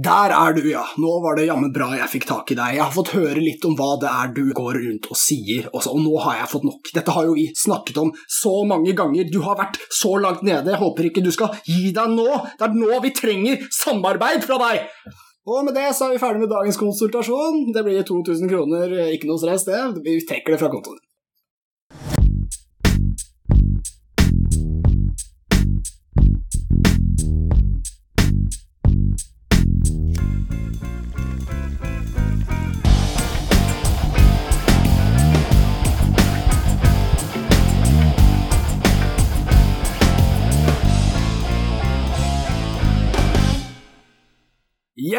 Der er du, ja. Nå var det jammen bra jeg fikk tak i deg. Jeg har fått høre litt om hva det er du går rundt og sier, også, og nå har jeg fått nok. Dette har jo vi snakket om så mange ganger. Du har vært så langt nede. Jeg håper ikke du skal gi deg nå. Det er nå vi trenger samarbeid fra deg! Og med det så er vi ferdig med dagens konsultasjon. Det blir 2000 kroner, ikke noe stress, det. Vi trekker det fra kontoen.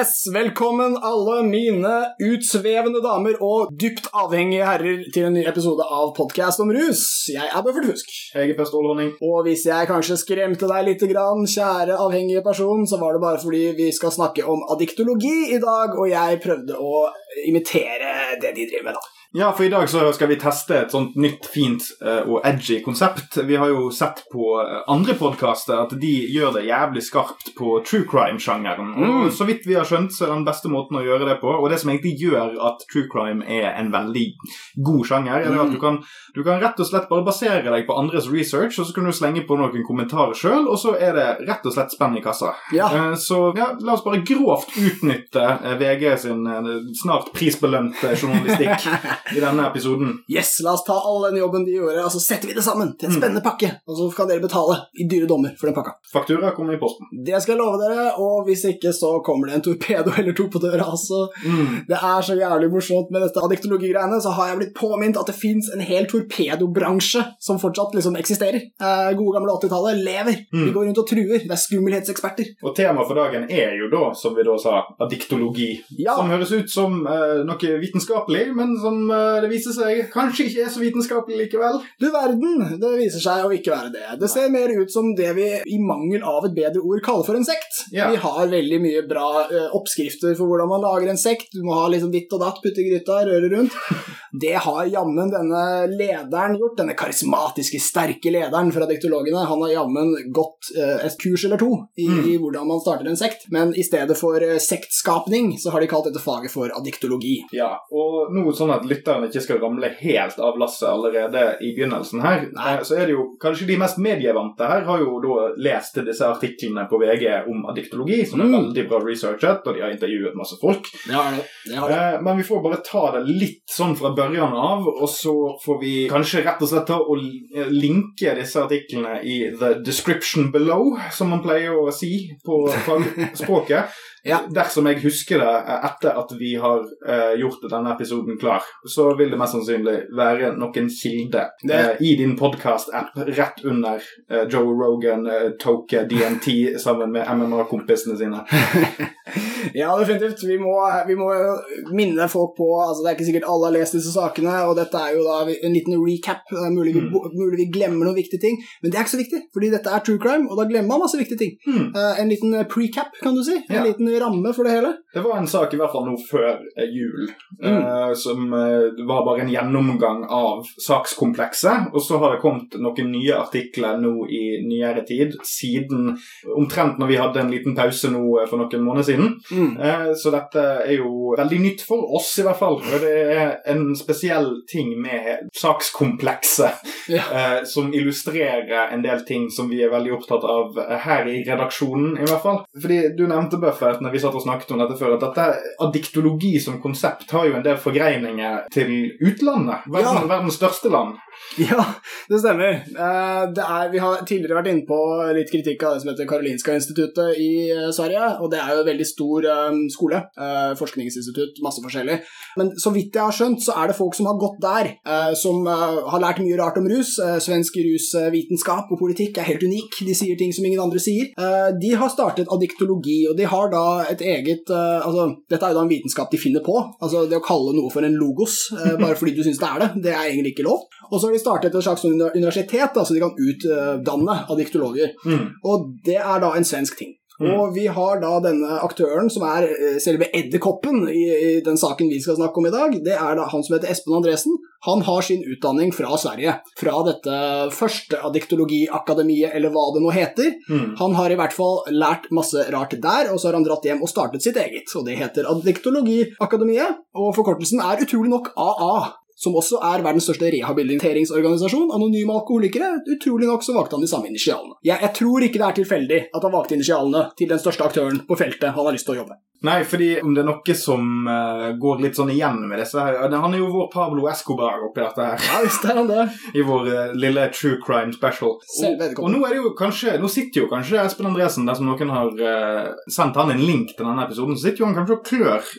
Yes, velkommen alle mine utsvevende damer og dypt avhengige herrer til en ny episode av Podcast om rus. Jeg er Bøffert Fusk. Jeg er Per Ståle Og hvis jeg kanskje skremte deg litt, grann, kjære avhengige person, så var det bare fordi vi skal snakke om addiktologi i dag, og jeg prøvde å imitere det de driver med, da. Ja, for i dag så skal vi teste et sånt nytt, fint uh, og edgy konsept. Vi har jo sett på uh, andre podkaster at de gjør det jævlig skarpt på true crime-sjangeren. Mm. Og så vidt vi har skjønt, så er den beste måten å gjøre det på, og det som egentlig gjør at true crime er en veldig god sjanger, er at du kan, du kan rett og slett bare basere deg på andres research, og så kan du slenge på noen kommentarer sjøl, og så er det rett og slett spenn i kassa. Ja. Uh, så ja, la oss bare grovt utnytte VG sin snart prisbelønte journalistikk. i denne episoden. Yes, la oss ta all den jobben de gjorde, og så setter vi det sammen til en spennende pakke. Og så kan dere betale i dyre dommer for den pakka. Faktura kommer i posten. Det skal jeg love dere, og hvis ikke så kommer det en torpedo eller to på døra. Altså. Mm. Det er så jævlig morsomt med dette addiktologigreiene, så har jeg blitt påminnet at det fins en hel torpedobransje som fortsatt liksom eksisterer. Eh, gode gamle 80-tallet lever. Mm. De går rundt og truer. Det er skummelhetseksperter. Og temaet for dagen er jo da, som vi da sa, addiktologi. Ja. Som høres ut som eh, noe vitenskapelig, men som det viser seg kanskje ikke er så vitenskapelig likevel. Du verden, det viser seg å ikke være det. Det ser mer ut som det vi i mangel av et bedre ord kaller for en sekt. Ja. Vi har veldig mye bra eh, oppskrifter for hvordan man lager en sekt. Du må ha liksom ditt og datt, putte i gryta, røre rundt. Det har jammen denne lederen gjort, denne karismatiske, sterke lederen fra diktologene. Han har jammen gått eh, et kurs eller to i, Mm. i hvordan man starter en sekt, men i stedet for eh, sektskapning så har de kalt dette faget for addiktologi. Ja, og noe sånn at lytterne ikke skal ramle helt av lasset allerede i begynnelsen her, Nei. eh, så er det jo kanskje de mest medievante her har jo da lest disse artiklene på VG om addiktologi, som er Mm. veldig bra researchet, og de har intervjuet masse folk. Har det. det, har det. Eh, Men vi får bare ta det litt sånn fra børjan av, og så får vi kanskje rett og slett ta og linke disse artiklene i the description below, som man pleier å si på fagspråket. Ja. Dersom jeg husker det eh, etter at vi har uh, gjort denne episoden klar, så vil det mest sannsynlig være noen kilde Det- eh, i din podcast-app rett under uh, Joe Rogan, Toke, DNT sammen med MMA-kompisene sine. Ja, definitivt. Vi må, vi må minne folk på altså Det er ikke sikkert alle har lest disse sakene, og dette er jo da en liten recap. Det er mulig vi, mulig vi glemmer noen viktige ting, men det er ikke så viktig, fordi dette er true crime, og da glemmer man masse viktige ting. Mm. En liten precap, kan du si. En Ja. liten ramme for det hele. Det var en sak i hvert fall nå før eh, jul, Mm. uh, som uh, var bare en gjennomgang av sakskomplekset. Og så har det kommet noen nye artikler nå i nyere tid, siden omtrent når vi hadde en liten pause nå for noen måneder siden. Mm. Uh, Så dette er jo veldig nytt for oss, i hvert fall. Og det er en spesiell ting med sakskomplekset Ja. som illustrerer en del ting som vi er veldig opptatt av her i redaksjonen, i hvert fall. Fordi du nevnte, Buffett, når vi satt og snakket om dette før, at dette addiktologi som konsept har jo en del forgreininger til utlandet. Verden, Ja. Verdens største land. Ja, det stemmer. Eh, Det er, vi har tidligere vært inne på litt kritikk av det som heter Karolinska instituttet i eh, Sverige, og det er jo en veldig stor eh, skole. Forskningsinstitutt, masse forskjellig. Men så vidt jeg har skjønt, så er det folk som har gått der, som har lært mye rart om rus. Svensk rusvitenskap og politikk er helt unik. De sier ting som ingen andre sier. De har startet addiktologi, og de har da et eget uh, Altså, dette er jo da en vitenskap de finner på. Altså, det å kalle noe for en logos uh, bare fordi du syns det er det, det er egentlig ikke lov. Og så har de startet et slags universitet, da, så de kan utdanne addiktologer. Mm. Og det er da en svensk ting. Mm. Og vi har da denne aktøren som er eh, selve edderkoppen i, i den saken vi skal snakke om i dag. Det er da han som heter Espen Andresen. Han har sin utdanning fra Sverige, fra dette første diktologiakademiet, eller hva det nå heter. Mm. Han har i hvert fall lært masse rart der, og så har han dratt hjem og startet sitt eget. Og det heter Adiktologiakademiet, og forkortelsen er utrolig nok AA. Som også er verdens største rehabiliteringsorganisasjon. Anonyme alkoholikere. Utrolig nok så valgte han de samme initialene. Jeg, jeg tror ikke det er tilfeldig at han valgte initialene til den største aktøren på feltet han har lyst til å jobbe. Nei, fordi om det er noe som uh, går litt sånn igjen med disse her Han er jo vår Pablo Escobar oppi dette her. Ja, visst er han det. I vår uh, lille true crime special. Og, og nå er det jo kanskje Nå sitter jo kanskje Espen Andresen, dersom noen har uh, sendt han en link til denne episoden, så sitter jo han kanskje og klør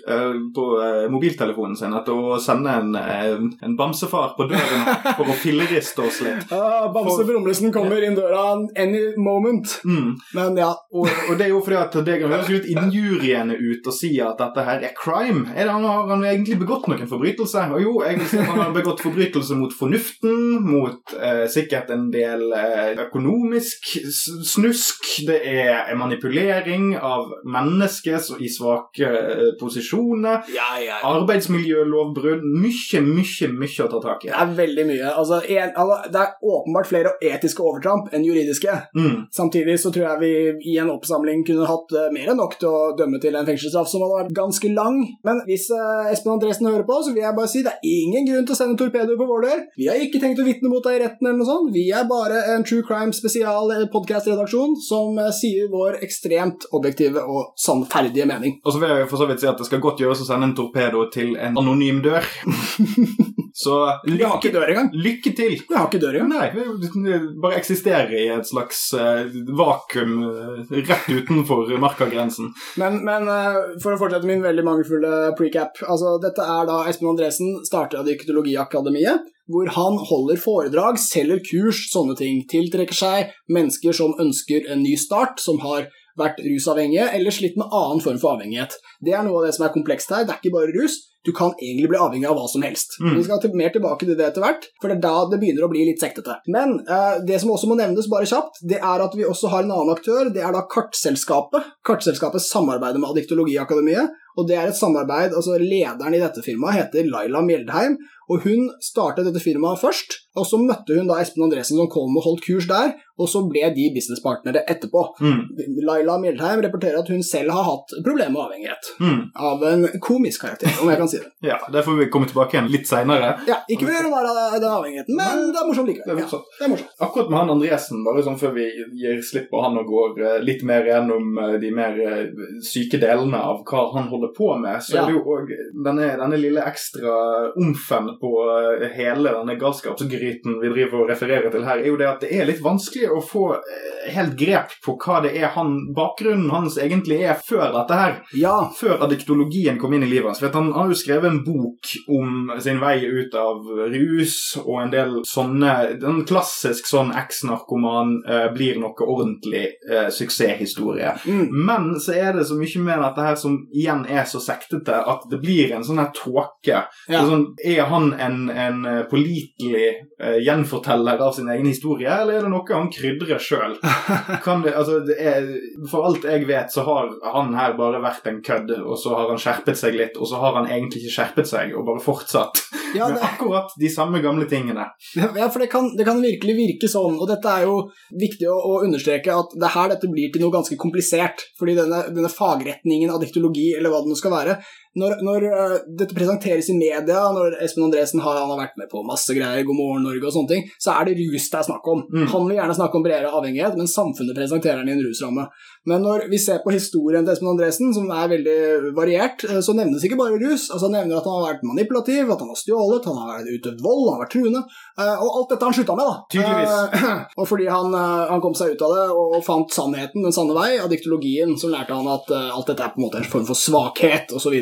på mobiltelefonen sin etter å sende en, en bamsefar på døren for å filleriste oss litt. Ah, Bamse Brumlesen kommer inn døra any moment. Mm. Men ja, Og, og det er jo fordi at det høres litt injuriende ut å si at dette her er crime. Er det han Har han egentlig begått noen forbrytelse? Og jo, jeg vil si at han har begått forbrytelse mot fornuften, mot eh, sikkert en del eh, økonomisk snusk. Det er manipulering av mennesker i svake eh, posisjoner. ja, ja, ja. Arbeidsmiljølovbrudd. Mye, mye, mye å ta tak i. Det er veldig mye. Altså, en, altså, det er åpenbart flere etiske overtramp enn juridiske. Mm. Samtidig så tror jeg vi i en oppsamling kunne hatt uh, mer enn nok til å dømme til en fengselsstraff som hadde vært ganske lang. Men hvis uh, Espen Andresen hører på, så vil jeg bare si det er ingen grunn til å sende torpedoer på vår dør. Vi har ikke tenkt å vitne mot deg i retten eller noe sånt. Vi er bare en true crime spesial podkast-redaksjon som uh, sier vår ekstremt objektive og sannferdige mening. Og så vil jeg for så vidt si at det skal godt gjøres å sende en torpedo til en anonym dør. Så Vi har ikke lykke, dør engang. lykke til. Vi har ikke dør engang. Nei, vi bare eksisterer i et slags uh, vakuum uh, rett utenfor markagrensen. Men, men uh, for å fortsette min veldig mangelfulle precap altså Dette er da Espen Andresen starter dyktologiakademiet hvor han holder foredrag, selger kurs, sånne ting. Tiltrekker seg mennesker som ønsker en ny start, som har vært rusavhengige eller slitt med annen form for avhengighet. Det er noe av det som er komplekst her. Det er ikke bare rus. Du kan egentlig bli avhengig av hva som helst. Mm. Vi skal til, mer tilbake til det etter hvert, for det er da det begynner å bli litt sektete. Men eh, det som også må nevnes bare kjapt, det er at vi også har en annen aktør. Det er da Kartselskapet. Kartselskapet samarbeider med Adiktologiakademiet, og det er et samarbeid, altså Lederen i dette firmaet heter Laila Mjeldheim, og hun startet dette firmaet først. Og så møtte hun da Espen Andresen som kom og holdt kurs der, og så ble de businesspartnere etterpå. Mm. Laila Mjeldheim rapporterer at hun selv har hatt problemer med avhengighet. Mm. Av en komisk karakter, om jeg kan si det. Ja, det får vi komme tilbake igjen litt seinere. Ja, Ikke for å gjøre narr av den avhengigheten, men det er morsomt Det er likevel. Ja, det er morsomt. Akkurat med han Andresen, bare sånn før vi gir slipp på han og går eh, litt mer gjennom eh, de mer eh, syke delene av hva han holder på med, så Ja. er det jo òg denne, denne lille ekstra omfen på eh, hele denne galskapsgryten vi driver og refererer til her, er jo det at det er litt vanskelig å få eh, helt grep på hva det er han, bakgrunnen hans egentlig er før dette her. Ja, Før adiktologien kom inn i livet hans. For han har jo skrevet en bok om sin vei ut av rus og en del sånne En klassisk sånn eks-narkoman eh, blir noe ordentlig eh, suksesshistorie. mm. Men så er det så mye med dette her som igjen er så sektete at det blir en sånn her tåke. Ja. Sånn, er han en, en eh, pålitelig eh, gjenforteller av sin egen historie, eller er det noe han krydrer sjøl? Altså, for alt jeg vet, så har han her bare vært en kødd, og så har han skjerpet seg litt, og så har han egentlig ikke skjerpet seg, og bare fortsatt ja, med akkurat de samme gamle tingene. ja for det kan, det kan virkelig virke sånn, og dette er jo viktig å, å understreke at det er her dette blir til noe ganske komplisert. Fordi denne, denne fagretningen av diktologi, eller hva det nå skal være, når, når øh, dette presenteres i media, når Espen Andresen har, han har vært med på masse greier, God morgen Norge og sånne ting, så er det rus det er snakk om. Mm. Han vil gjerne snakke om bredere avhengighet, men samfunnet presenterer han i en rusramme. Men når vi ser på historien til Espen Andresen, som er veldig variert, øh, så nevnes ikke bare rus. altså Han nevner at han har vært manipulativ, at han har stjålet, han har utøvd vold, han har vært truende. øh, Og alt dette har han slutta med, da. Tydeligvis. Eh, og fordi han, han kom seg ut av det og fant sannheten, den sanne vei, av diktologien, så lærte han at alt dette er på en måte en form for svakhet, osv.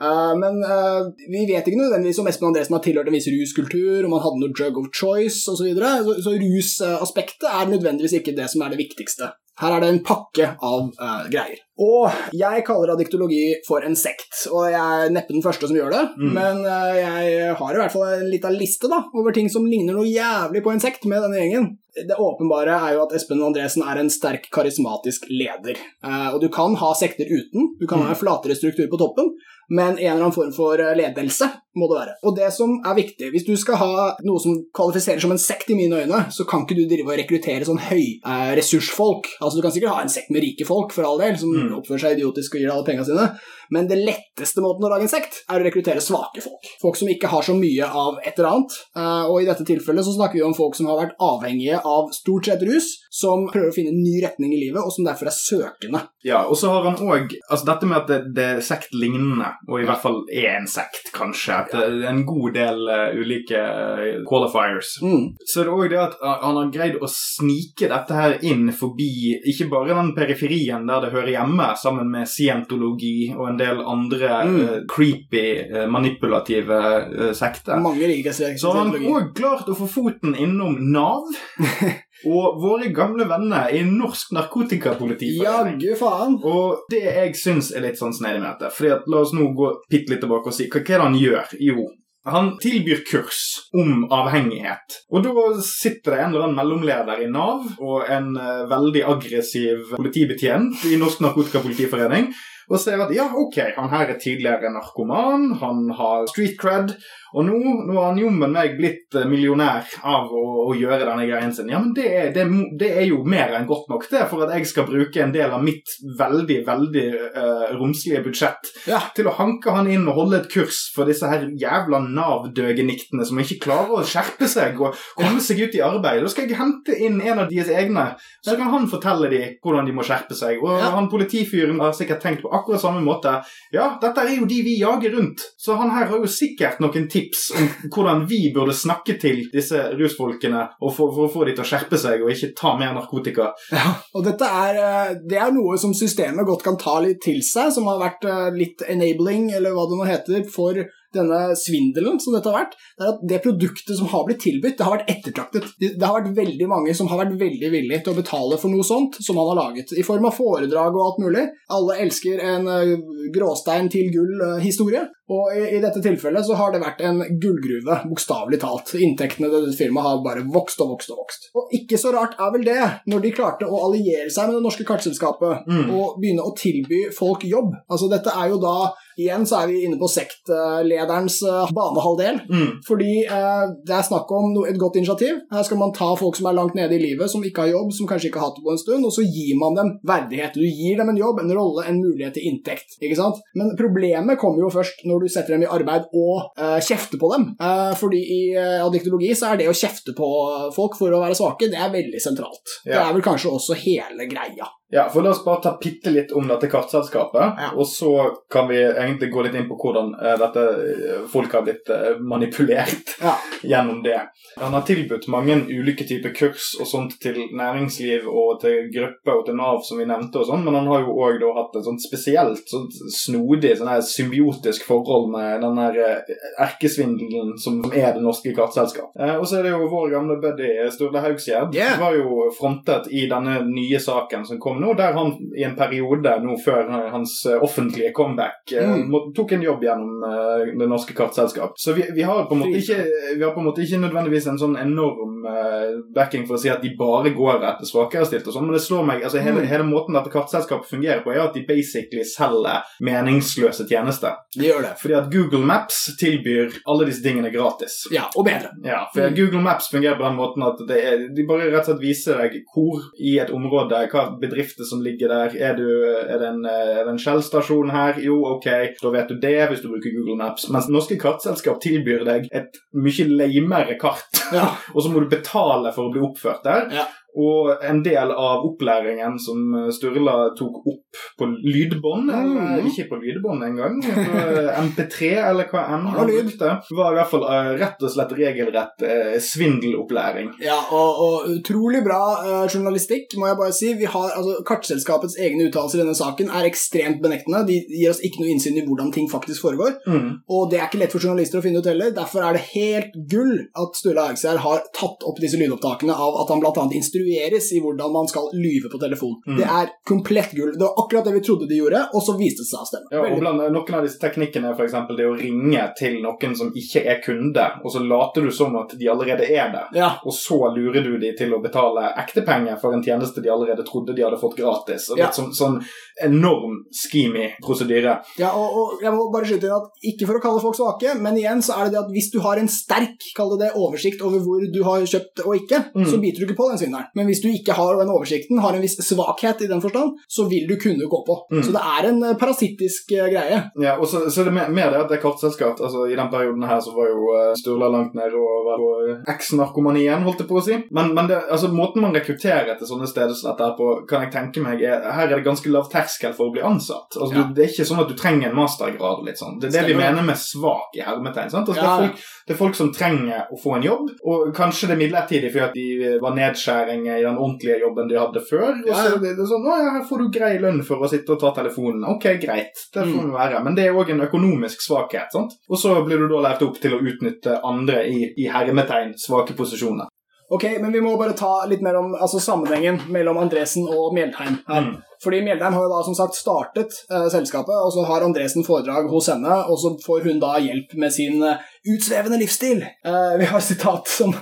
Uh, men uh, vi vet ikke nødvendigvis om Espen Andresen har tilhørt en viss ruskultur, om han hadde noe drug of choice osv. Så, videre. så rusaspektet er nødvendigvis ikke det som er det viktigste. Her er det en pakke av uh, greier. Og jeg kaller adiktologi for en sekt, og jeg er neppe den første som gjør det, Mm. men eh, jeg har i hvert fall en lita liste da, over ting som ligner noe jævlig på en sekt med denne gjengen. Det åpenbare er jo at Espen Andresen er en sterk, karismatisk leder. Eh, og du kan ha sekter uten, du kan ha en flatere struktur på toppen, men en eller annen form for eh, ledelse må det være. Og det som er viktig, hvis du skal ha noe som kvalifiserer som en sekt i mine øyne, så kan ikke du drive og rekruttere sånn høyressursfolk. altså du kan sikkert ha en sekt med rike folk, for all del, som Mm. Oppfører seg idiotisk og gir deg alle pengene sine, men det letteste måten å lage en sekt, er å rekruttere svake folk. Folk som ikke har så mye av et eller annet. Eh, og i dette tilfellet så snakker vi om folk som har vært avhengige av stort sett rus, som prøver å finne en ny retning i livet, og som derfor er søkende. Ja, og så har han òg altså Dette med at det, det er sektlignende, og i hvert fall er en sekt, kanskje. At det er en god del uh, ulike eh, qualifiers. Mm. Så er det òg det at han har greid å snike dette her inn forbi ikke bare den periferien der det hører hjemme, sammen med scientologi og en del andre Mm. uh, creepy, eh, manipulative uh, sekter. Mange liker Så har han òg klart å få foten innom Nav. Og våre gamle venner i Norsk narkotikapoliti. Jaggu faen. Og det jeg syns er litt sånn snedig med dette fordi at La oss nå gå bitte litt tilbake og si hva, hva er det han gjør? Jo, han tilbyr kurs om avhengighet. Og da sitter det en eller annen mellomleder i Nav og en veldig aggressiv politibetjent i Norsk Narkotikapolitiforening og ser at ja, ok, han her er tidligere narkoman, han har street cred, og nå, nå har han jommen meg blitt eh, millionær av å, å gjøre denne greien sin. Ja, men det er, det, det er jo mer enn godt nok det for at jeg skal bruke en del av mitt veldig, veldig uh, romslige budsjett Ja. til å hanke han inn og holde et kurs for disse her jævla Nav-døgeniktene som ikke klarer å skjerpe seg og komme seg ut i arbeid. Da skal jeg hente inn en av deres egne, så kan han fortelle dem hvordan de må skjerpe seg. Og Ja. han politifyren har sikkert tenkt på akkurat samme måte. Ja, dette er jo de vi jager rundt, så han her har jo sikkert noen tips om hvordan vi burde snakke til disse rusfolkene for, for å få dem til å skjerpe seg og ikke ta mer narkotika. Ja, og dette er, eh, det er noe som systemet godt kan ta litt til seg, som har vært eh, litt enabling, eller hva det nå heter, for denne svindelen som dette har vært. Det er at det produktet som har blitt tilbudt, det har vært ettertraktet. Det har vært veldig mange som har vært veldig villige til å betale for noe sånt som han har laget, i form av foredrag og alt mulig. Alle elsker en eh, gråstein til gull-historie, og i, i dette tilfellet så har det vært en gullgruve, bokstavelig talt. Inntektene til dette firmaet har bare vokst og vokst og vokst. Og ikke så rart er vel det, når de klarte å alliere seg med det norske kartselskapet Mm. og begynne å tilby folk jobb. Altså dette er jo da Igjen så er vi inne på sektlederens eh, banehalvdel. Mm. Fordi eh, det er snakk om et godt initiativ. Her skal man ta folk som er langt nede i livet, som ikke har jobb, som kanskje ikke har hatt det på en stund, og så gir man dem verdighet. Du gir dem en jobb, en rolle, en mulighet til inntekt. Ikke sant? Men problemet kommer jo først når du setter dem i arbeid og eh, kjefter på dem. Eh, fordi i eh, adiktologi så er det å kjefte på folk for å være svake, det er veldig sentralt. Det er vel kanskje også hele greia. Ja, for La oss bare ta bitte litt om dette kartselskapet, Ja. og så kan vi egentlig gå litt inn på hvordan eh, dette eh, folk har blitt eh, manipulert Ja. gjennom det. Han har tilbudt mange ulike typer kurs og sånt til næringsliv og til grupper og til Nav, som vi nevnte, og sånn, men han har jo òg hatt et sånt spesielt sånt snodig sånn her symbiotisk forhold med den der erkesvindelen som er det norske kartselskap. Og så er det jo vår gamle buddy Sturle Haugsgjerd. Yeah. var jo frontet i denne nye saken som kom nå, der han i en periode nå før hans eh, offentlige comeback eh, Mm. må- tok en jobb gjennom eh, det norske kartselskap. Så vi, vi har på en måte ikke vi har på en måte ikke nødvendigvis en sånn enorm eh, backing for å si at de bare går etter svakerestilte og sånn, men det slår meg altså hele, Mm. hele måten dette kartselskapet fungerer på, er at de basically selger meningsløse tjenester. De gjør det. Fordi at Google Maps tilbyr alle disse tingene gratis. Ja, og bedre. Ja, for Mm. Google Maps fungerer på den måten at det er, de bare rett og slett viser deg hvor i et område, hva bedrifter som ligger der. Er, du, er det en, eh, er det en Shell-stasjon her? Jo, ok, da vet du det hvis du bruker Google Maps. Mens norske kartselskap tilbyr deg et mye lamere kart, Ja. og så må du betale for å bli oppført der. Ja. Og en del av opplæringen som eh, Sturla tok opp på lydbånd, eller Mhm. ikke på lydbånd engang, på MP3 eller hva enn han brukte, var i hvert fall eh, rett og slett regelrett eh, svindelopplæring. Ja, og, og utrolig bra uh, journalistikk, må jeg bare si. Vi har, altså, Kartselskapets egne uttalelser i denne saken er ekstremt benektende. De gir oss ikke noe innsyn i hvordan ting faktisk foregår. Mm. Og det er ikke lett for journalister å finne ut heller. Derfor er det helt gull at Sturla Haugstad har tatt opp disse lydopptakene av at han bl.a. instruerer instrueres i hvordan man skal lyve på telefon. Det er komplett gull. Det var akkurat det vi trodde de gjorde, og så viste det seg å stemme. Ja, og blant Noen av disse teknikkene for eksempel det å ringe til noen som ikke er kunde, og så later du som at de allerede er det. ja. Og så lurer du de til å betale ekte penger for en tjeneste de allerede trodde de hadde fått gratis. Og det Ja. er sånn, sånn enorm schemy prosedyre. Ja, og, og jeg må bare skyte inn at Ikke for å kalle folk svake, men igjen så er det det at hvis du har en sterk kall det det, oversikt over hvor du har kjøpt og ikke, Mm. så biter du ikke på den svindelen. Men hvis du ikke har den oversikten, har en viss svakhet i den forstand, så vil du kunne gå på. Mm. Så det er en eh, parasittisk eh, greie. Ja, og så, så er det mer, mer det at det er kartselskap. Altså, I den perioden her så var jo uh, Sturla langt nede og var på eks-narkomanien, holdt jeg på å si. Men, men det, altså, måten man rekrutterer til sånne steder som dette her på, kan jeg tenke meg er, Her er det ganske lav terskel for å bli ansatt. Altså, Ja. du, det er ikke sånn at du trenger en mastergrad. litt sånn. Det er det vi mener med svak i hermetegn. sant? Altså, Ja. det, er folk, det er folk som trenger å få en jobb, og kanskje det er midlertidig fordi at de var nedskjæring i den ordentlige jobben de hadde før. Og så er det, sånn, å ja, her får du grei lønn for å sitte og ta telefonen. Ok, greit, det får Mm. være. Men det er òg en økonomisk svakhet. sant? Og så blir du da lært opp til å utnytte andre i, i hermetegn svake posisjoner. Ok, men vi må bare ta litt mer om altså, sammenhengen mellom Andresen og Mjeldheim her. Mm. Fordi Mjeldheim har jo da som sagt startet eh, selskapet, og så har Andresen foredrag hos henne, og så får hun da hjelp med sin eh, utsvevende livsstil. Eh, vi har et sitat som,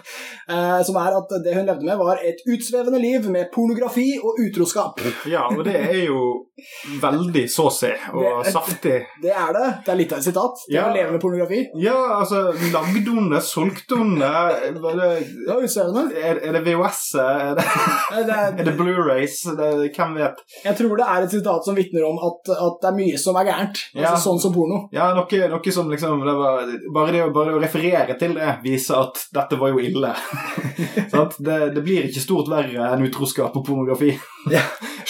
eh, som er at det hun levde med, var et utsvevende liv med pornografi og utroskap. Ja, og det er jo veldig såsig og Det- saftig. Det er det. Det er litt av et sitat. Det Ja. å leve med pornografi. Ja, altså Lagde hun det? Solgte hun det? Det utsvevende. er, er det VHS? Er det, Det det Blu-rays? Hvem vet? Jeg tror det er et sitat som vitner om at, at det er mye som er gærent. Ja. Altså sånn som porno. Ja, noe, noe som liksom det var, bare, det, å- det, å referere til det viser at dette var jo ille. Det, det blir ikke stort verre enn utroskap og pornografi. Ja.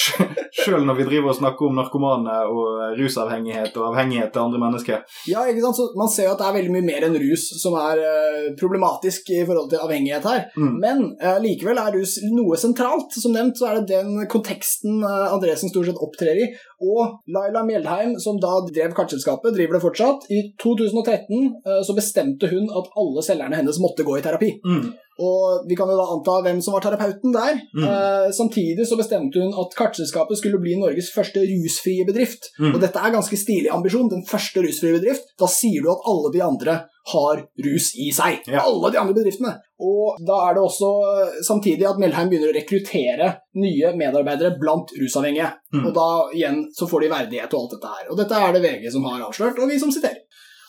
Sjøl når vi driver og snakker om narkomane og rusavhengighet og avhengighet til andre mennesker. Ja, ikke sant? Så man ser jo at det er veldig mye mer enn rus som er uh, problematisk i forhold til avhengighet her. Mm. Men uh, likevel er rus noe sentralt. Som nevnt så er det den konteksten uh, Andresen stort sett opptrer i. Og Laila Mjeldheim, som da drev kartselskapet, driver det fortsatt. I 2013 eh, så bestemte hun at alle selgerne hennes måtte gå i terapi. Mm. Og vi kan jo da anta hvem som var terapeuten der. Mm. Eh, samtidig så bestemte hun at kartselskapet skulle bli Norges første rusfrie bedrift. Mm. Og dette er ganske stilig ambisjon. Den første rusfrie bedrift. Da sier du at alle de andre har rus i seg. Ja. Alle de andre bedriftene. Og da er det også eh, samtidig at Melheim begynner å rekruttere nye medarbeidere blant rusavhengige. Mm. Og da igjen så får de verdighet og alt dette her. Og dette er det VG som har avslørt, og vi som siterer.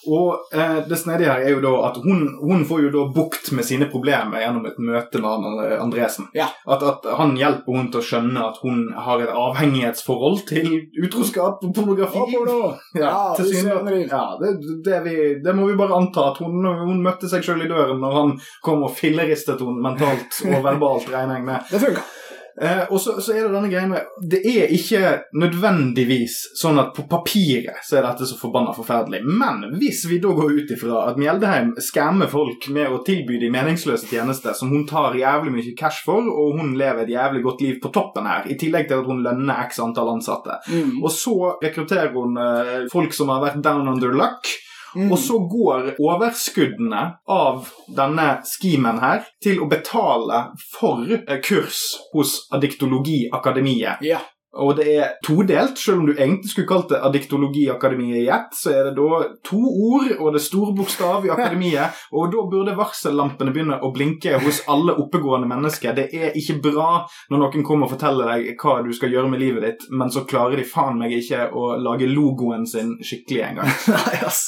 Og eh, det snedige her er jo da at hun, hun får jo da bukt med sine problemer gjennom et møte med eh, Andresen. Ja. At, at han hjelper hun til å skjønne at hun har et avhengighetsforhold til utroskap og pornografi. Og porno. Ja, til ja det, det, vi, det må vi bare anta at hun, hun møtte seg sjøl i døren når han kom og filleristet henne mentalt og verbalt, regner jeg med. Det funka. Eh, og så, så er det denne greia med Det er ikke nødvendigvis sånn at på papiret så er dette så forbanna forferdelig. Men hvis vi da går ut ifra at Mjeldeheim skammer folk med å tilby de meningsløse tjenester som hun tar jævlig mye cash for, og hun lever et jævlig godt liv på toppen her, i tillegg til at hun lønner x antall ansatte, Mm. og så rekrutterer hun eh, folk som har vært down under luck, Mm. og så går overskuddene av denne skimen her til å betale for eh, kurs hos Adiktologiakademiet. Ja. Og det er todelt, selv om du egentlig skulle kalt det Adiktologiakademiet i ett, så er det da to ord, og det er stor bokstav i akademiet, og da burde varsellampene begynne å blinke hos alle oppegående mennesker. Det er ikke bra når noen kommer og forteller deg hva du skal gjøre med livet ditt, men så klarer de faen meg ikke å lage logoen sin skikkelig engang. Nei, ass.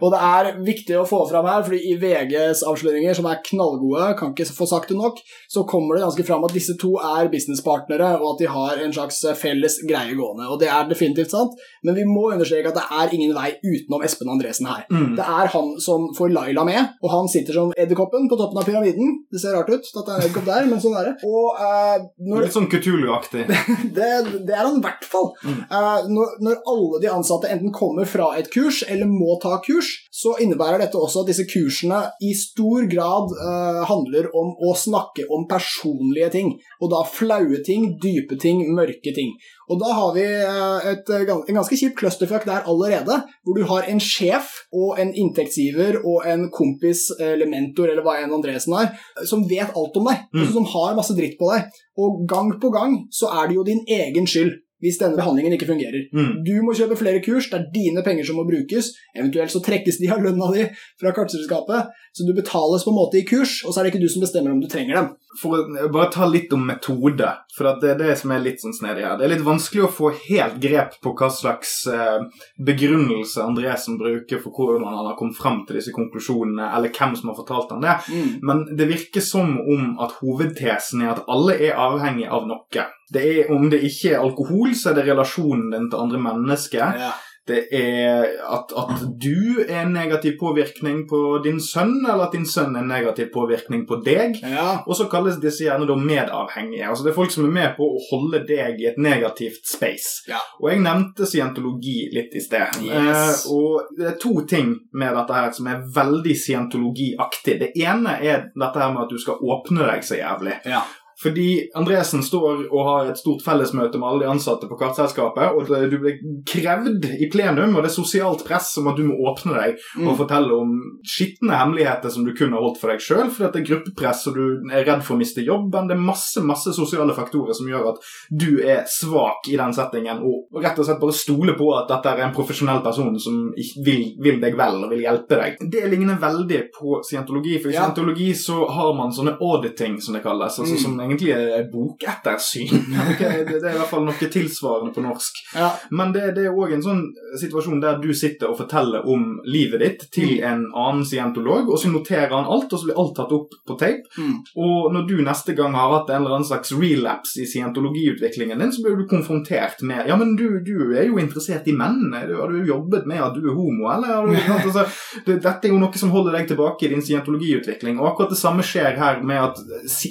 Og det er viktig å få fram her, fordi i VGs avsløringer, som er knallgode, kan ikke få sagt det nok, så kommer det ganske fram at disse to er businesspartnere, og at de har en slags felles greie gående. Og det er definitivt sant, men vi må understreke at det er ingen vei utenom Espen Andresen her. Mm. Det er han som får Laila med, og han sitter som edderkoppen på toppen av pyramiden. Det ser rart ut, at det er en edderkopp der, men sånn er det. Og uh, når Litt sånn Kutulu-aktig. det, det er han i hvert fall. Eh, når, når alle de ansatte enten kommer fra et kurs eller må ta kurs, så innebærer dette også at disse kursene i stor grad uh, handler om å snakke om personlige ting. Og da flaue ting, dype ting, mørke ting. Og da har vi eh, et, eh, en ganske kjip clusterfuck der allerede, hvor du har en sjef og en inntektsgiver og en kompis eller mentor eller hva enn Andresen er, som vet alt om deg, Mm. som har masse dritt på deg. Og gang på gang så er det jo din egen skyld hvis denne behandlingen ikke fungerer. Mm. Du må kjøpe flere kurs, det er dine penger som må brukes. Eventuelt så trekkes de av lønna di fra kartselskapet, så du betales på en måte i kurs, og så er det ikke du som bestemmer om du trenger dem. For å bare ta litt om metode, for det er det som er litt sånn snedig her. Det er litt vanskelig å få helt grep på hva slags eh, begrunnelse Andresen bruker for hvordan han har kommet frem til disse konklusjonene, eller hvem som har fortalt han det. Men det virker som om at hovedtesen er at alle er avhengig av noe. Det er, om det ikke er alkohol, så er det relasjonen din til andre mennesker. Ja. Det er at, at du er en negativ påvirkning på din sønn, eller at din sønn er en negativ påvirkning på deg. Ja. Og så kalles disse gjerne da medavhengige. Altså Det er folk som er med på å holde deg i et negativt space. Ja. Og jeg nevnte scientologi litt i sted. Yes. Eh, og det er to ting med dette her som er veldig scientologiaktig. Det ene er dette her med at du skal åpne deg så jævlig. Ja. Fordi Andresen står og har et stort fellesmøte med alle de ansatte på kartselskapet, og det- du blir krevd i plenum, og det er sosialt press om at du må åpne deg Mm. og fortelle om skitne hemmeligheter som du kun har holdt for deg sjøl, fordi det er gruppepress, og du er redd for å miste jobben. Det er masse masse sosiale faktorer som gjør at du er svak i den settingen, og rett og slett bare stole på at dette er en profesjonell person som vil, vil deg vel og vil hjelpe deg. Det ligner veldig på scientologi, for i Ja. scientologi så har man sånne auditing, som det kalles, altså Mm. som egentlig er bokettersyn. Okay, det, det er i hvert fall noe tilsvarende på norsk. Ja. Men det, det er òg en sånn situasjon der du sitter og forteller om livet ditt til en annen scientolog, og så noterer han alt, og så blir alt tatt opp på tape. Mm. Og når du neste gang har hatt en eller annen slags relapse i scientologiutviklingen din, så blir du konfrontert med Ja, men du, du er jo interessert i mennene. Har du jobbet med at du er homo, eller? Har du, altså, det, dette er jo noe som holder deg tilbake i din scientologiutvikling. Og akkurat det samme skjer her med at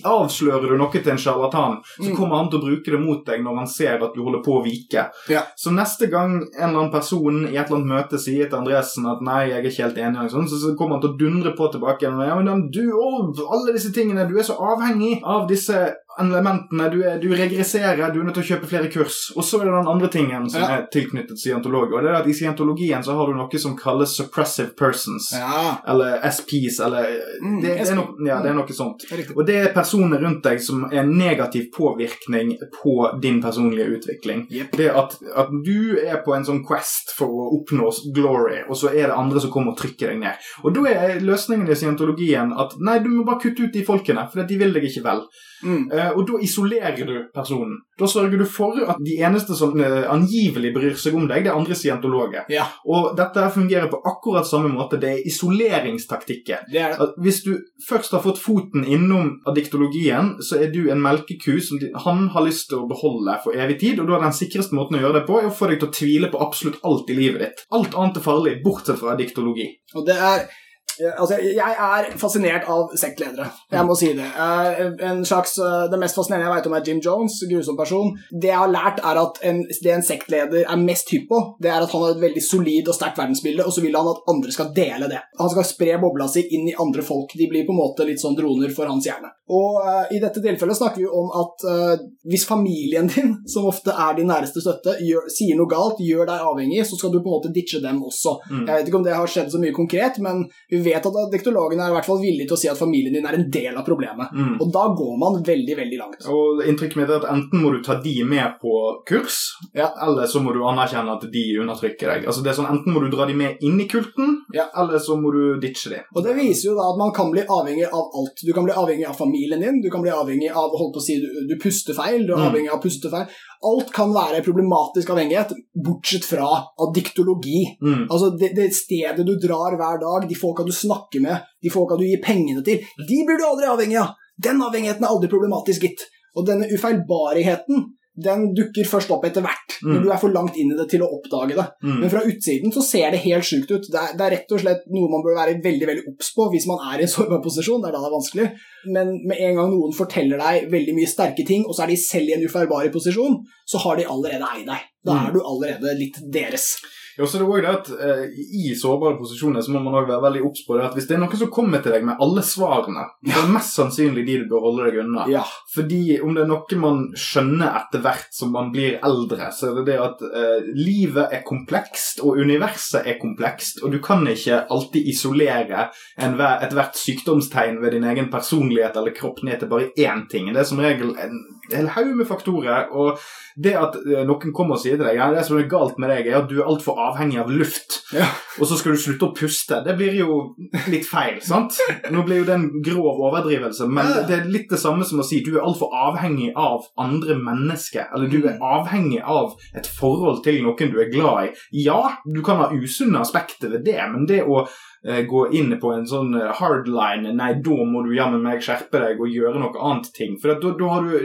avslører du noe til en sjarlatan, så Mm. kommer han til å bruke det mot deg når han ser at du holder på å vike. Ja. Så neste gang en eller annen person i et eller annet møte sier til Andresen at nei, jeg er ikke helt enig, sånn, så, så kommer han til å dundre på tilbake igjen. Ja, men du, å, alle disse tingene, du er så avhengig av disse elementene. Du, er, du regresserer, du er nødt til å kjøpe flere kurs. Og så er det den andre tingen som Ja. er tilknyttet scientolog, og det er at i scientologien så har du noe som kalles suppressive persons. ja. Eller SPs, eller Mm, det, det, er no, ja, det er noe sånt. Riktig. Og det er personer rundt deg som er negativ påvirkning på din personlige utvikling. Yep. Det at, at du er på en sånn quest for å oppnå glory, og så er det andre som kommer og trykker deg ned. Og da er løsningen i scientologien at nei, du må bare kutte ut de folkene, for de vil deg ikke vel. Mm. Eh, og da isolerer du personen. Da sørger du for at de eneste som eh, angivelig bryr seg om deg, det er andre scientologer. Ja, Og dette fungerer på akkurat samme måte. Det er isoleringstaktikken. det er det. Hvis du først har fått foten innom addiktologien, så er du en melkeku som han har lyst til å beholde for evig tid, og da er den sikreste måten å gjøre det på, er å få deg til å tvile på absolutt alt i livet ditt. Alt annet er farlig, bortsett fra addiktologi. Og det er eh, Altså, jeg er fascinert av sektledere. Jeg må si det. Eh, En slags, eh, Det mest fascinerende jeg vet om, er Jim Jones, grusom person. Det jeg har lært, er at en, det en sektleder er mest hypp på, det er at han har et veldig solid og sterkt verdensbilde, og så vil han at andre skal dele det. Han skal spre bobla si inn i andre folk. De blir på en måte litt sånn droner for hans hjerne. Og uh, i dette tilfellet snakker vi om at uh, hvis familien din, som ofte er din næreste støtte, gjør, sier noe galt, gjør deg avhengig, så skal du på en måte ditche dem også. Mm. Jeg vet ikke om det har skjedd så mye konkret, men vi vet at dektologene er i hvert fall villige til å si at familien din er en del av problemet. Mm. Og da går man veldig, veldig langt. Og inntrykket mitt er at enten må du ta de med på kurs, Ja. eller så må du anerkjenne at de undertrykker deg. Altså det er sånn, Enten må du dra de med inn i kulten, Ja. eller så må du ditche det. Og det viser jo da at man kan bli avhengig av alt. Du kan bli avhengig av familien din, du kan bli avhengig av holdt på å si, du, du puster feil, du er Mm. avhengig av pustefeil. Alt kan være problematisk avhengighet, bortsett fra addiktologi. Mm. Altså det, det stedet du drar hver dag, de folka du snakker med, de folka du gir pengene til, de blir du aldri avhengig av. Den avhengigheten er aldri problematisk, gitt. Og denne ufeilbarligheten den dukker først opp etter hvert, når Mm. du er for langt inn i det til å oppdage det. Mm. Men fra utsiden så ser det helt sjukt ut. Det er, det er rett og slett noe man bør være veldig veldig obs på hvis man er i en sårbar posisjon. Det er da det er vanskelig. Men med en gang noen forteller deg veldig mye sterke ting, og så er de selv i en ufeilbarlig posisjon, så har de allerede eid deg. Da Mm. er du allerede litt deres. Jo, så det er også det at eh, I sårbare posisjoner så må man også være veldig obs på det at hvis det er noen som kommer til deg med alle svarene, så er det mest sannsynlig de du bør holde deg unna. Ja. Fordi om det er noe man skjønner etter hvert som man blir eldre, så er det det at eh, livet er komplekst, og universet er komplekst, og du kan ikke alltid isolere ethvert sykdomstegn ved din egen personlighet eller kropp ned til bare én ting. Det er som regel en hel haug med faktorer, og det at eh, noen kommer og sier til deg ja, det som er galt med deg, er at du er altfor avhengig av luft, Ja. og så skal du slutte å puste. Det blir jo litt feil, sant? Nå blir jo det en grov overdrivelse, men Ja. det er litt det samme som å si du er altfor avhengig av andre mennesker, eller du er Mm. avhengig av et forhold til noen du er glad i. Ja, du kan ha usunne aspekter ved det, men det å gå inn på en sånn eh, hardline Nei, da må du jammen meg skjerpe deg og gjøre noe annet ting. For da, da har du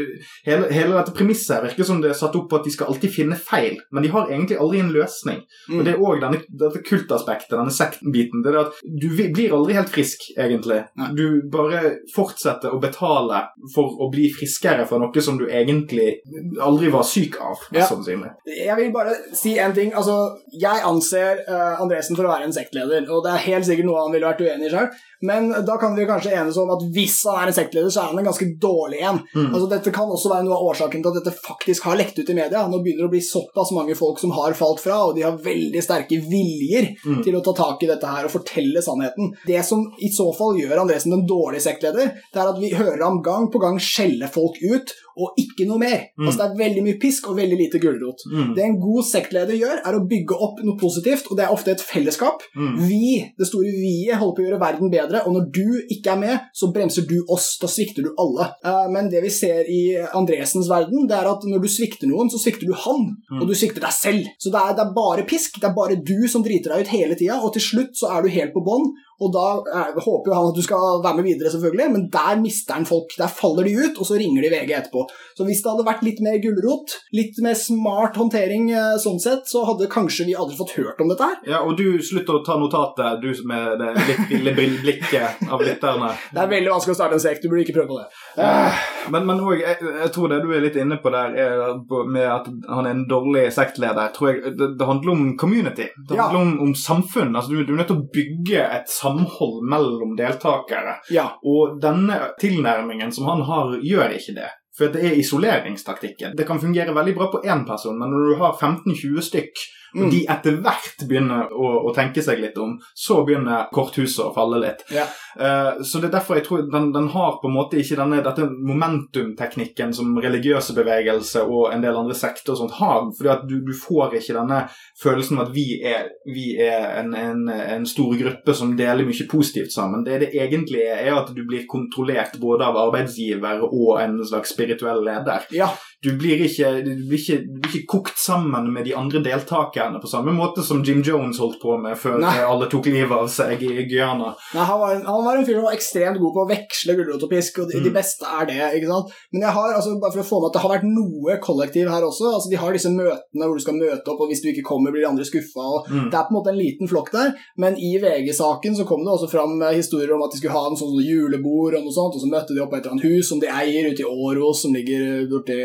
hele, hele dette premisset her virker som det er satt opp på at de skal alltid finne feil, men de har egentlig aldri en løsning. Mm. Og det er òg dette kultaspektet, denne sektenbiten. Det er at du blir aldri helt frisk, egentlig. Nei. Du bare fortsetter å betale for å bli friskere for noe som du egentlig aldri var syk av, Ja. sannsynlig. Jeg vil bare si en ting. Altså, jeg anser uh, Andresen for å være en sektleder, og det er helt sikkert noe han ville vært uenig i sjøl, men da kan vi kanskje enes om at hvis han er en sektleder, så er han en ganske dårlig en. Mm. Altså, dette kan også være noe av årsaken til at dette faktisk har lekt ut i media. Nå begynner det å bli såpass mange folk som har falt fra, og de har veldig sterke viljer Mm. til å ta tak i dette her og fortelle sannheten. Det som i så fall gjør Andresen en dårlig sektleder, det er at vi hører ham gang på gang skjelle folk ut, og ikke noe mer. Mm. Altså, det er veldig mye pisk og veldig lite gulrot. Mm. Det en god sektleder gjør, er å bygge opp noe positivt, og det er ofte et fellesskap. Mm. Vi, det store vi-et, holder på å gjøre verden bedre, og når du ikke er med, så bremser du oss. Da svikter du alle. Eh, Men det vi ser i Andresens verden, det er at når du svikter noen, så svikter du han, Mm. og du svikter deg selv. Så det er, det er bare pisk, det er bare du som driter deg ut hele tida, og til slutt så er du helt på bånn. Og da eh, håper jo han at du skal være med videre, selvfølgelig, men der mister han folk. Der faller de ut, og så ringer de VG etterpå. Så hvis det hadde vært litt mer gulrot, litt mer smart håndtering eh, sånn sett, så hadde kanskje vi aldri fått hørt om dette her. Ja, og du slutter å ta notatet, du med det litt ville blikket av lytterne. Det er veldig vanskelig å starte en sekt, du burde ikke prøve på det. Eh, Men, men også, jeg, jeg tror det du er litt inne på der, er med at han er en dårlig sektleder, tror jeg det, det handler om community. Det Ja. handler om, om samfunn. Altså, du, du er nødt til å bygge et samhold mellom deltakere. ja. Og denne tilnærmingen som han har, gjør ikke det. For det er isoleringstaktikken. Det kan fungere veldig bra på én person, men når du har 15-20 stykk, og Mm. de etter hvert begynner å, å tenke seg litt om, så begynner korthuset å falle litt. Ja. Uh, så det er derfor jeg tror den, den har på en måte ikke denne, dette momentumteknikken som religiøse bevegelse og en del andre sekter og sånt har. fordi at du, du får ikke denne følelsen av at vi er, vi er en, en, en stor gruppe som deler mye positivt sammen. Det det egentlig er, er at du blir kontrollert både av arbeidsgiver og en slags spirituell leder. ja. Du blir, ikke, du, blir ikke, du blir ikke kokt sammen med de andre deltakerne på samme måte som Jim Jones holdt på med før Nei. alle tok livet av seg i Guyana. Nei, han, var en, han var en fyr som var ekstremt god på å veksle gulrot og pisk, og de, de Mm. beste er det. ikke sant? Men jeg har, altså, bare for å få med at det har vært noe kollektiv her også. altså De har disse møtene hvor du skal møte opp, og hvis du ikke kommer, blir de andre skuffa. og Mm. Det er på en måte en liten flokk der, men i VG-saken så kom det også fram eh, historier om at de skulle ha en sånn julebord, og noe sånt, og så møtte de opp på et eller annet hus som de eier ute i Åros, som ligger borti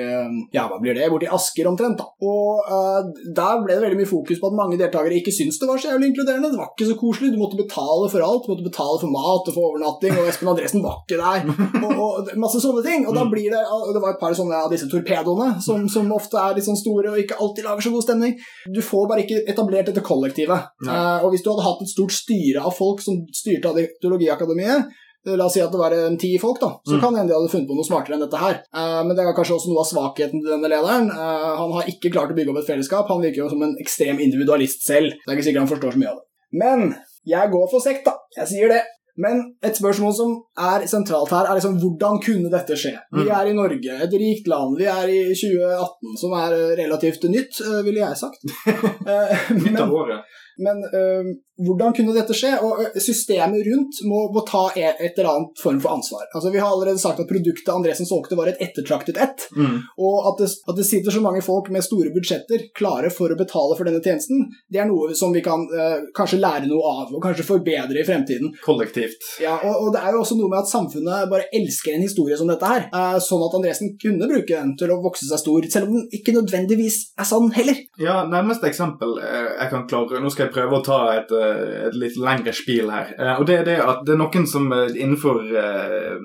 ja, hva blir det, borti Asker omtrent. da. Og uh, Der ble det veldig mye fokus på at mange deltakere ikke syntes det var så jævlig inkluderende. Det var ikke så koselig. Du måtte betale for alt. Du måtte betale for mat og for overnatting, og Espen Andresen var ikke der. Og, og masse sånne ting. Og da blir det og Det var et par sånne av disse torpedoene som, som ofte er litt sånn store og ikke alltid lager så god stemning. Du får bare ikke etablert dette kollektivet. Eh, og hvis du hadde hatt et stort styre av folk som styrte Teologiakademiet, eh, La oss si at det var en ti folk, da. Så Mm. kan hende de hadde funnet på noe smartere enn dette her. Eh, men det er kanskje også noe av svakheten til denne lederen. Eh, han har ikke klart å bygge opp et fellesskap. Han virker jo som en ekstrem individualist selv. Det er ikke sikkert han forstår så mye av det. Men jeg går for sekt, da. Jeg sier det. Men et spørsmål som er sentralt her, er liksom hvordan kunne dette skje? Vi Mm. er i Norge, et rikt land. Vi er i 2018, som er eh, relativt nytt, eh, ville jeg sagt. Eh, Nytt av året. Men øh, hvordan kunne dette skje? Og systemet rundt må, må ta e- et eller annet form for ansvar. Altså, vi har allerede sagt at produktet Andresen solgte, var et ettertraktet ett. Mm. Og at det, at det sitter så mange folk med store budsjetter klare for å betale for denne tjenesten, det er noe som vi kan øh, kanskje lære noe av, og kanskje forbedre i fremtiden. Kollektivt. Ja, og, og det er jo også noe med at samfunnet bare elsker en historie som dette her, øh, sånn at Andresen kunne bruke den til å vokse seg stor, selv om den ikke nødvendigvis er sann heller. Ja, nærmeste eksempel eh, jeg kan klare Nå skal jeg prøve å ta et, eh, et litt lengre spil her. Eh, Og det er det at det er noen som eh, innenfor,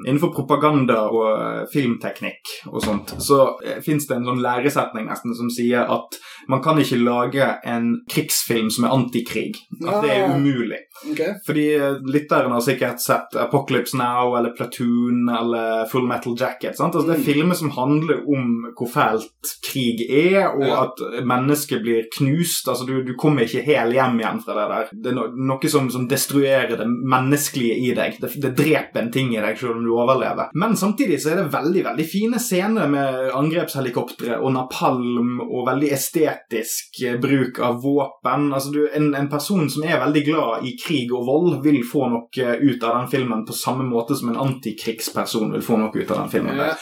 innenfor propaganda og filmteknikk og sånt, så fins det en sånn læresetning nesten som sier at man kan ikke lage en krigsfilm som er antikrig. At det er umulig. Okay. Fordi lytterne lytteren har sikkert sett Apocalypse Now eller Platoon eller Full Metal Jacket. Sant? Altså, Det er Mm. filmer som handler om hvor fælt krig er, og at mennesket blir knust. Altså, du, du kommer ikke hel hjem igjen fra det der. Det er no noe som, som destruerer det menneskelige i deg. Det, det dreper en ting i deg selv om du overlever. Men samtidig så er det veldig veldig fine scener med angrepshelikoptre og napalm og veldig estetisk eh, bruk av våpen. Altså, du, en, en person som er veldig glad i krig og vold, vil få noe ut av den filmen på samme måte som en antikrigsperson vil få noe ut av den filmen. Ja.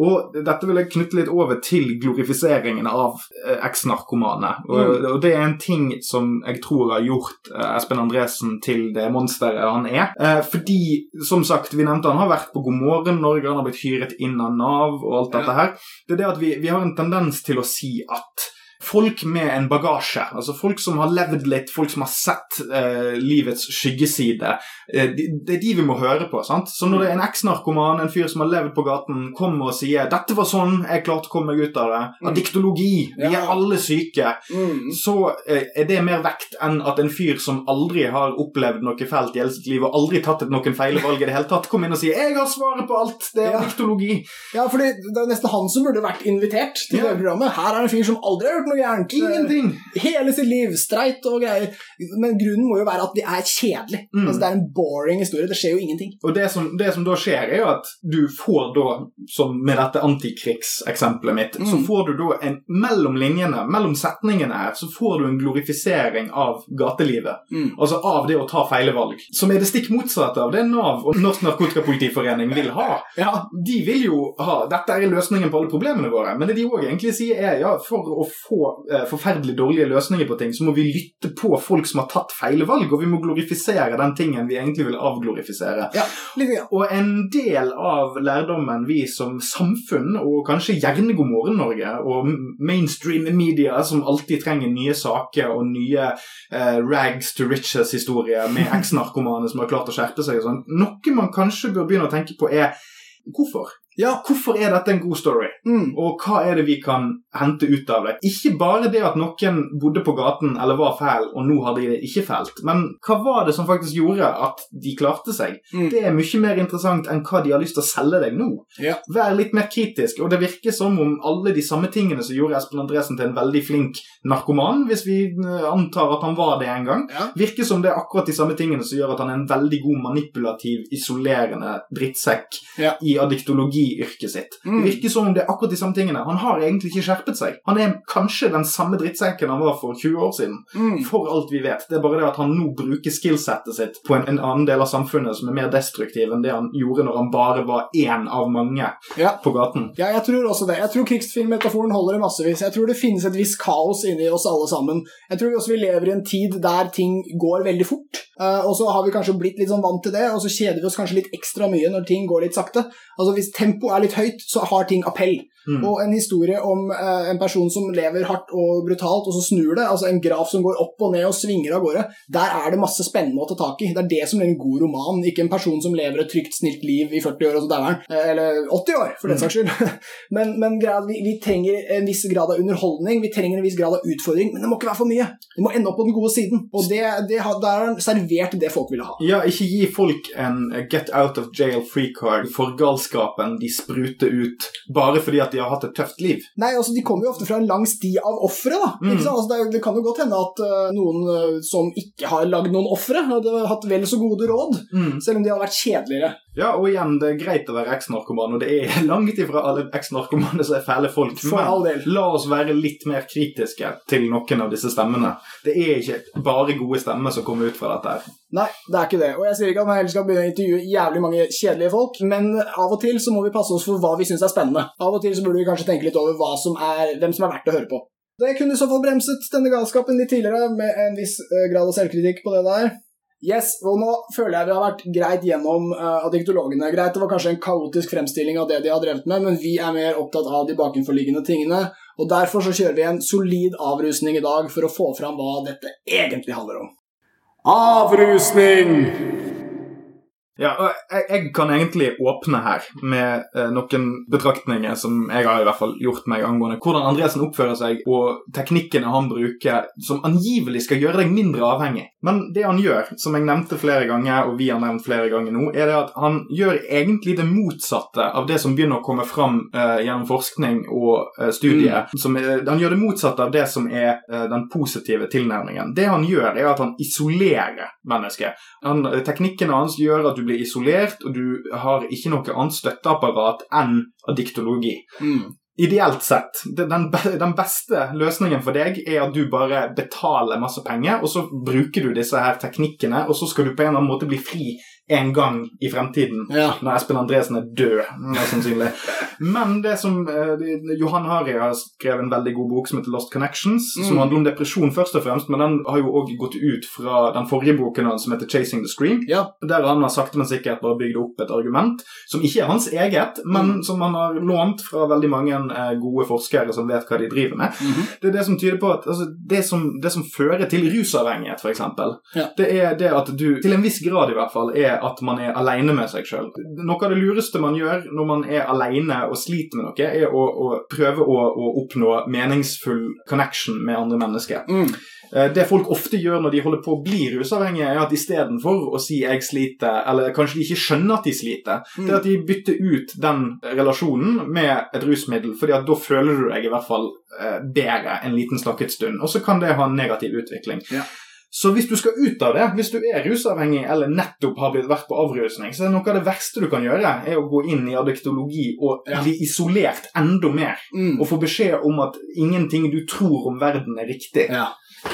Og dette vil jeg knytte litt over til glorifiseringen av eh, eks-narkomane. Og, Mm. og det er en ting som jeg tror har gjort eh, Espen Andresen til det monsteret han er. Eh, fordi, som sagt, vi nevnte han har vært på God morgen Norge, han har blitt hyret inn av Nav og alt Ja. dette her. Det er det at vi, vi har en tendens til å si at Folk med en bagasje, altså folk som har levd litt, folk som har sett eh, livets skyggeside, eh, de, det er de vi må høre på. sant? Så når det er en eks-narkoman, en fyr som har levd på gaten, kommer og sier 'Dette var sånn, jeg klarte å komme meg ut av det', Mm. diktologi, vi er alle syke, Mm. så eh, er det mer vekt enn at en fyr som aldri har opplevd noe fælt i hele sitt liv, og aldri tatt noen feil valg i det hele tatt, kommer inn og sier 'Jeg har svaret på alt, det er Ja. diktologi. Ja, fordi det er nesten han som burde vært invitert til Ja. det programmet. Her er en fyr som aldri har gjort noe gærent. Ingenting. Hele sitt liv, streit og greier. Men grunnen må jo være at det er kjedelig. Mm. Altså, det er en boring historie. Det skjer jo ingenting. Og det som, det som da skjer, er jo at du får da, som med dette antikrigseksempelet mitt, Mm. så får du da en mellom linjene, mellom setningene her, så får du en glorifisering av gatelivet. Mm. Altså av det å ta feile valg. Som er det stikk motsatte av det Nav og Norsk Narkotikapolitiforening vil ha. Ja, De vil jo ha Dette er løsningen på alle problemene våre. Men det de òg egentlig sier, er ja, for å få eh, forferdelig dårlige løsninger på ting, så må vi lytte på folk som har tatt feile valg, og vi må glorifisere den tingen vi egentlig vil avglorifisere. ja. Og en del av lærdommen vi som samfunn, og kanskje gjerne God morgen Norge, og mainstream media som alltid trenger nye saker og nye eh, rags to riches-historier med eks-narkomane som har klart å skjerpe seg og sånn, noe man kanskje bør begynne å tenke på er hvorfor? Ja. Hvorfor er dette en god story? Mm. Og hva er det vi kan hente ut av det? Ikke bare det at noen bodde på gaten eller var fæl, og nå har de det ikke fælt, men hva var det som faktisk gjorde at de klarte seg? Mm. Det er mye mer interessant enn hva de har lyst til å selge deg nå. Ja. Vær litt mer kritisk, og det virker som om alle de samme tingene som gjorde Espen Andresen til en veldig flink narkoman, hvis vi eh, antar at han var det en gang, Ja. virker som det er akkurat de samme tingene som gjør at han er en veldig god manipulativ, isolerende drittsekk Ja. i adiktologiyrket sitt. Mm. Det virker som om det er akkurat de samme tingene. Han har egentlig ikke skjerpet seg. Han er kanskje den samme drittsekken han var for 20 år siden. Mm. For alt vi vet. Det er bare det at han nå bruker skillsettet sitt på en, en annen del av samfunnet som er mer destruktiv enn det han gjorde når han bare var én av mange Ja. på gaten. Ja, jeg tror også det. Jeg tror krigsfilmmetaforen holder i massevis. Jeg tror det finnes et visst kaos inni oss alle sammen. Jeg tror også vi lever i en tid der ting går veldig fort. Eh, og så har vi kanskje blitt litt sånn vant til det, og så kjeder vi oss kanskje litt ekstra mye når ting går litt sakte. Altså Hvis tempoet er litt høyt, så har ting appell. Mm. Og en historie om eh, en person som lever hardt og brutalt, og så snur det, altså en graf som går opp og ned og svinger av gårde, der er det masse spennende å ta tak i. Det er det som er en god roman, ikke en person som lever et trygt, snilt liv i 40 år, og så dauer han. Eh, Eller 80 år, for den saks skyld. men men vi, vi trenger en viss grad av underholdning, vi trenger en viss grad av utfordring, men det må ikke være for mye. Det må ende opp på den gode siden. Og det, det, har- der er han servert det folk ville ha. Ja, ikke gi folk en get out of jail free card for galskapen de spruter ut bare fordi at de har hatt et tøft liv. Nei, altså De kommer jo ofte fra en lang sti av ofre. Mm. Altså, det, det kan jo godt hende at uh, noen eh, som ikke har lagd noen ofre, hadde hatt vel så gode råd, Mm. selv om de hadde vært kjedeligere. Ja, og igjen, det er greit å være eks-narkoman, og det er langt ifra alle eks-narkomane som er fæle folk. For all del. la oss være litt mer kritiske til noen av disse stemmene. Det er ikke bare gode stemmer som kommer ut fra dette. her. Nei, det er ikke det. Og jeg sier ikke at man heller skal begynne å intervjue jævlig mange kjedelige folk, men av og til så må vi passe oss for hva vi syns er spennende. Av og til så burde vi kanskje tenke litt over hva som er, hvem som er verdt å høre på. Det kunne i så fall bremset denne galskapen litt tidligere med en viss eh, grad av selvkritikk på det der. Yes, og nå føler jeg vi har vært greit gjennom uh, diktologene. Greit, det var kanskje en kaotisk fremstilling av det de har drevet med, men vi er mer opptatt av de bakenforliggende tingene, og derfor så kjører vi en solid avrusning i dag for å få fram hva dette egentlig handler om. Avrusning! Ja, og jeg, jeg kan egentlig åpne her med eh, noen betraktninger som jeg har i hvert fall gjort meg angående hvordan Andresen oppfører seg, og teknikkene han bruker som angivelig skal gjøre deg mindre avhengig. Men det han gjør, som jeg nevnte flere ganger, og vi har nevnt flere ganger nå, er det at han gjør egentlig det motsatte av det som begynner å komme fram eh, gjennom forskning og eh, studier. Mm. han gjør det motsatte av det som er eh, den positive tilnærmingen. Det han gjør, er at han isolerer mennesket. Han, teknikkene hans gjør at du blir isolert, og du har ikke noe annet støtteapparat enn adiktologi. Mm. Ideelt sett, den, den beste løsningen for deg er at du bare betaler masse penger, og så bruker du disse her teknikkene, og så skal du på en eller annen måte bli fri en gang i fremtiden. Ja. Når Espen Andresen er død, mest sannsynlig. Men det som eh, Johan Hari har skrevet en veldig god bok som heter Lost Connections, som Mm. handler om depresjon først og fremst, men den har jo òg gått ut fra den forrige boken hans som heter Chasing the Scream. Ja. Der han har sakte, men sikkert bare bygd opp et argument som ikke er hans eget, men Mm. som han har lånt fra veldig mange eh, gode forskere som vet hva de driver med. Mhm. Det er det som tyder på at altså, det, som, det som fører til rusavhengighet, f.eks., Ja. det er det at du, til en viss grad i hvert fall, er at man er alene med seg sjøl. Noe av det lureste man gjør når man er alene og sliter med noe, er å, å prøve å, å oppnå meningsfull connection med andre mennesker. Mm. Eh, Det folk ofte gjør når de holder på å bli rusavhengige, er at istedenfor å si 'jeg sliter', eller kanskje de ikke skjønner at de sliter, Mm. det er at de bytter ut den relasjonen med et rusmiddel, fordi at da føler du deg i hvert fall eh, bedre en liten snakket stund, og så kan det ha en negativ utvikling. Ja. Så hvis du skal ut av det, hvis du er rusavhengig eller nettopp har blitt vært på avrusning, så er noe av det verste du kan gjøre, er å gå inn i adektologi og Ja. bli isolert enda mer. Mm. Og få beskjed om at ingenting du tror om verden, er riktig. Ja.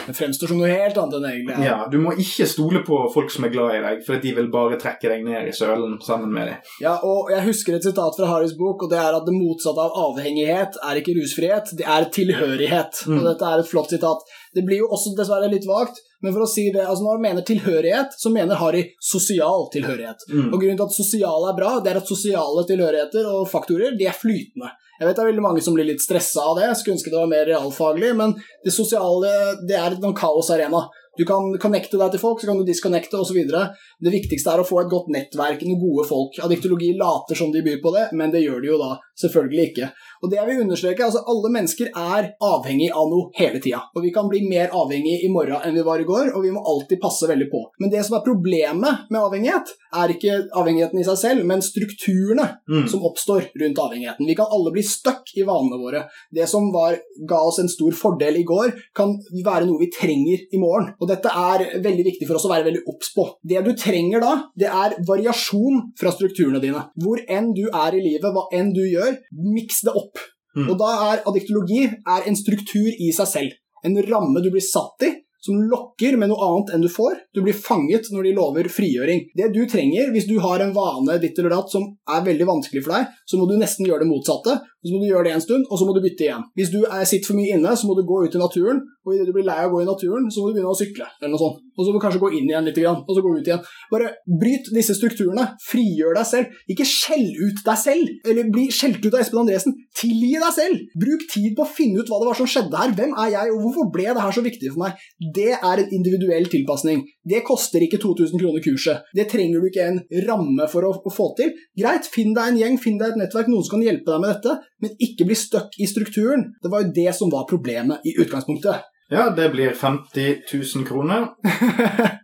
Det fremstår som noe helt annet enn egentlig. Ja, Du må ikke stole på folk som er glad i deg, for de vil bare trekke deg ned i sølen sammen med dem. Ja, og Jeg husker et sitat fra Harrys bok, og det er at det motsatte av avhengighet er ikke rusfrihet, det er tilhørighet. Mm. Og Dette er et flott sitat. Det blir jo også dessverre litt vagt, men for å si det, altså når han mener tilhørighet, så mener Harry sosial tilhørighet. Mm. Og Grunnen til at sosial er bra, det er at sosiale tilhørigheter og faktorer de er flytende. Jeg vet det er veldig mange som blir litt stressa av det, jeg skulle ønske det var mer realfaglig, men det sosiale det er en kaosarena. Du kan connecte deg til folk, så kan du disconnecte osv. Det viktigste er å få et godt nettverk, noen gode folk. Adiktologi later som de byr på det, men det gjør de jo da selvfølgelig ikke. Og det jeg vil understreke, altså Alle mennesker er avhengig av noe hele tida. Og vi kan bli mer avhengig i morgen enn vi var i går, og vi må alltid passe veldig på. Men det som er problemet med avhengighet, er ikke avhengigheten i seg selv, men strukturene Mm. som oppstår rundt avhengigheten. Vi kan alle bli stuck i vanene våre. Det som var, ga oss en stor fordel i går, kan være noe vi trenger i morgen. Og dette er veldig viktig for oss å være veldig obs på. Det du trenger da, det er variasjon fra strukturene dine. Hvor enn du er i livet, hva enn du gjør, miks det opp. Mm. Og da er adiktologi er en struktur i seg selv. En ramme du blir satt i, som lokker med noe annet enn du får. Du blir fanget når de lover frigjøring. Det du trenger hvis du har en vane ditt eller datt som er veldig vanskelig for deg, så må du nesten gjøre det motsatte. Så må du gjøre det en stund, og så må du bytte igjen. Hvis du er, sitter for mye inne, så må du gå ut i naturen, og idet du blir lei av å gå i naturen, så må du begynne å sykle, eller noe sånt. Og så må du kanskje gå inn igjen litt, og så gå ut igjen. Bare bryt disse strukturene. Frigjør deg selv. Ikke skjell ut deg selv, eller bli skjelt ut av Espen Andresen. Tilgi deg selv. Bruk tid på å finne ut hva det var som skjedde her. Hvem er jeg, og hvorfor ble det her så viktig for meg? Det er en individuell tilpasning. Det koster ikke 2000 kroner kurset. Det trenger du ikke en ramme for å, å få til. Greit, finn deg en gjeng, finn deg et nettverk, noen som kan hjelpe deg med dette, men ikke bli stuck i strukturen. Det var jo det som var problemet i utgangspunktet. Ja, det blir 50 000 kroner.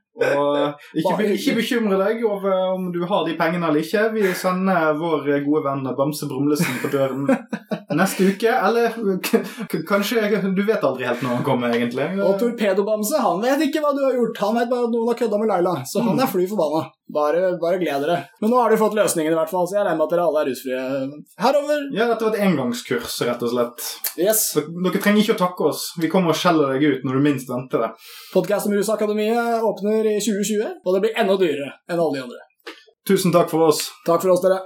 Ikke, ikke bekymre deg over om du har de pengene eller ikke. Vi sender vår gode venn Bamse Brumlesen på døren neste uke. Eller kanskje Du vet aldri helt når han kommer, egentlig. Og Torpedobamse, han vet ikke hva du har gjort. Han vet bare at noen har kødda med Laila, så han er fly forbanna. Bare, bare gled dere. Men nå har dere fått løsningen, i hvert fall, så jeg regner med at dere alle er rusfrie herover. Ja, dette var et engangskurs, rett og slett. Yes. Dere trenger ikke å takke oss. Vi kommer og skjeller deg ut når du minst venter det. Podkast om Rusakademiet åpner i i 2020, og det blir enda dyrere enn alle de andre. Tusen takk for oss. Takk for oss, dere.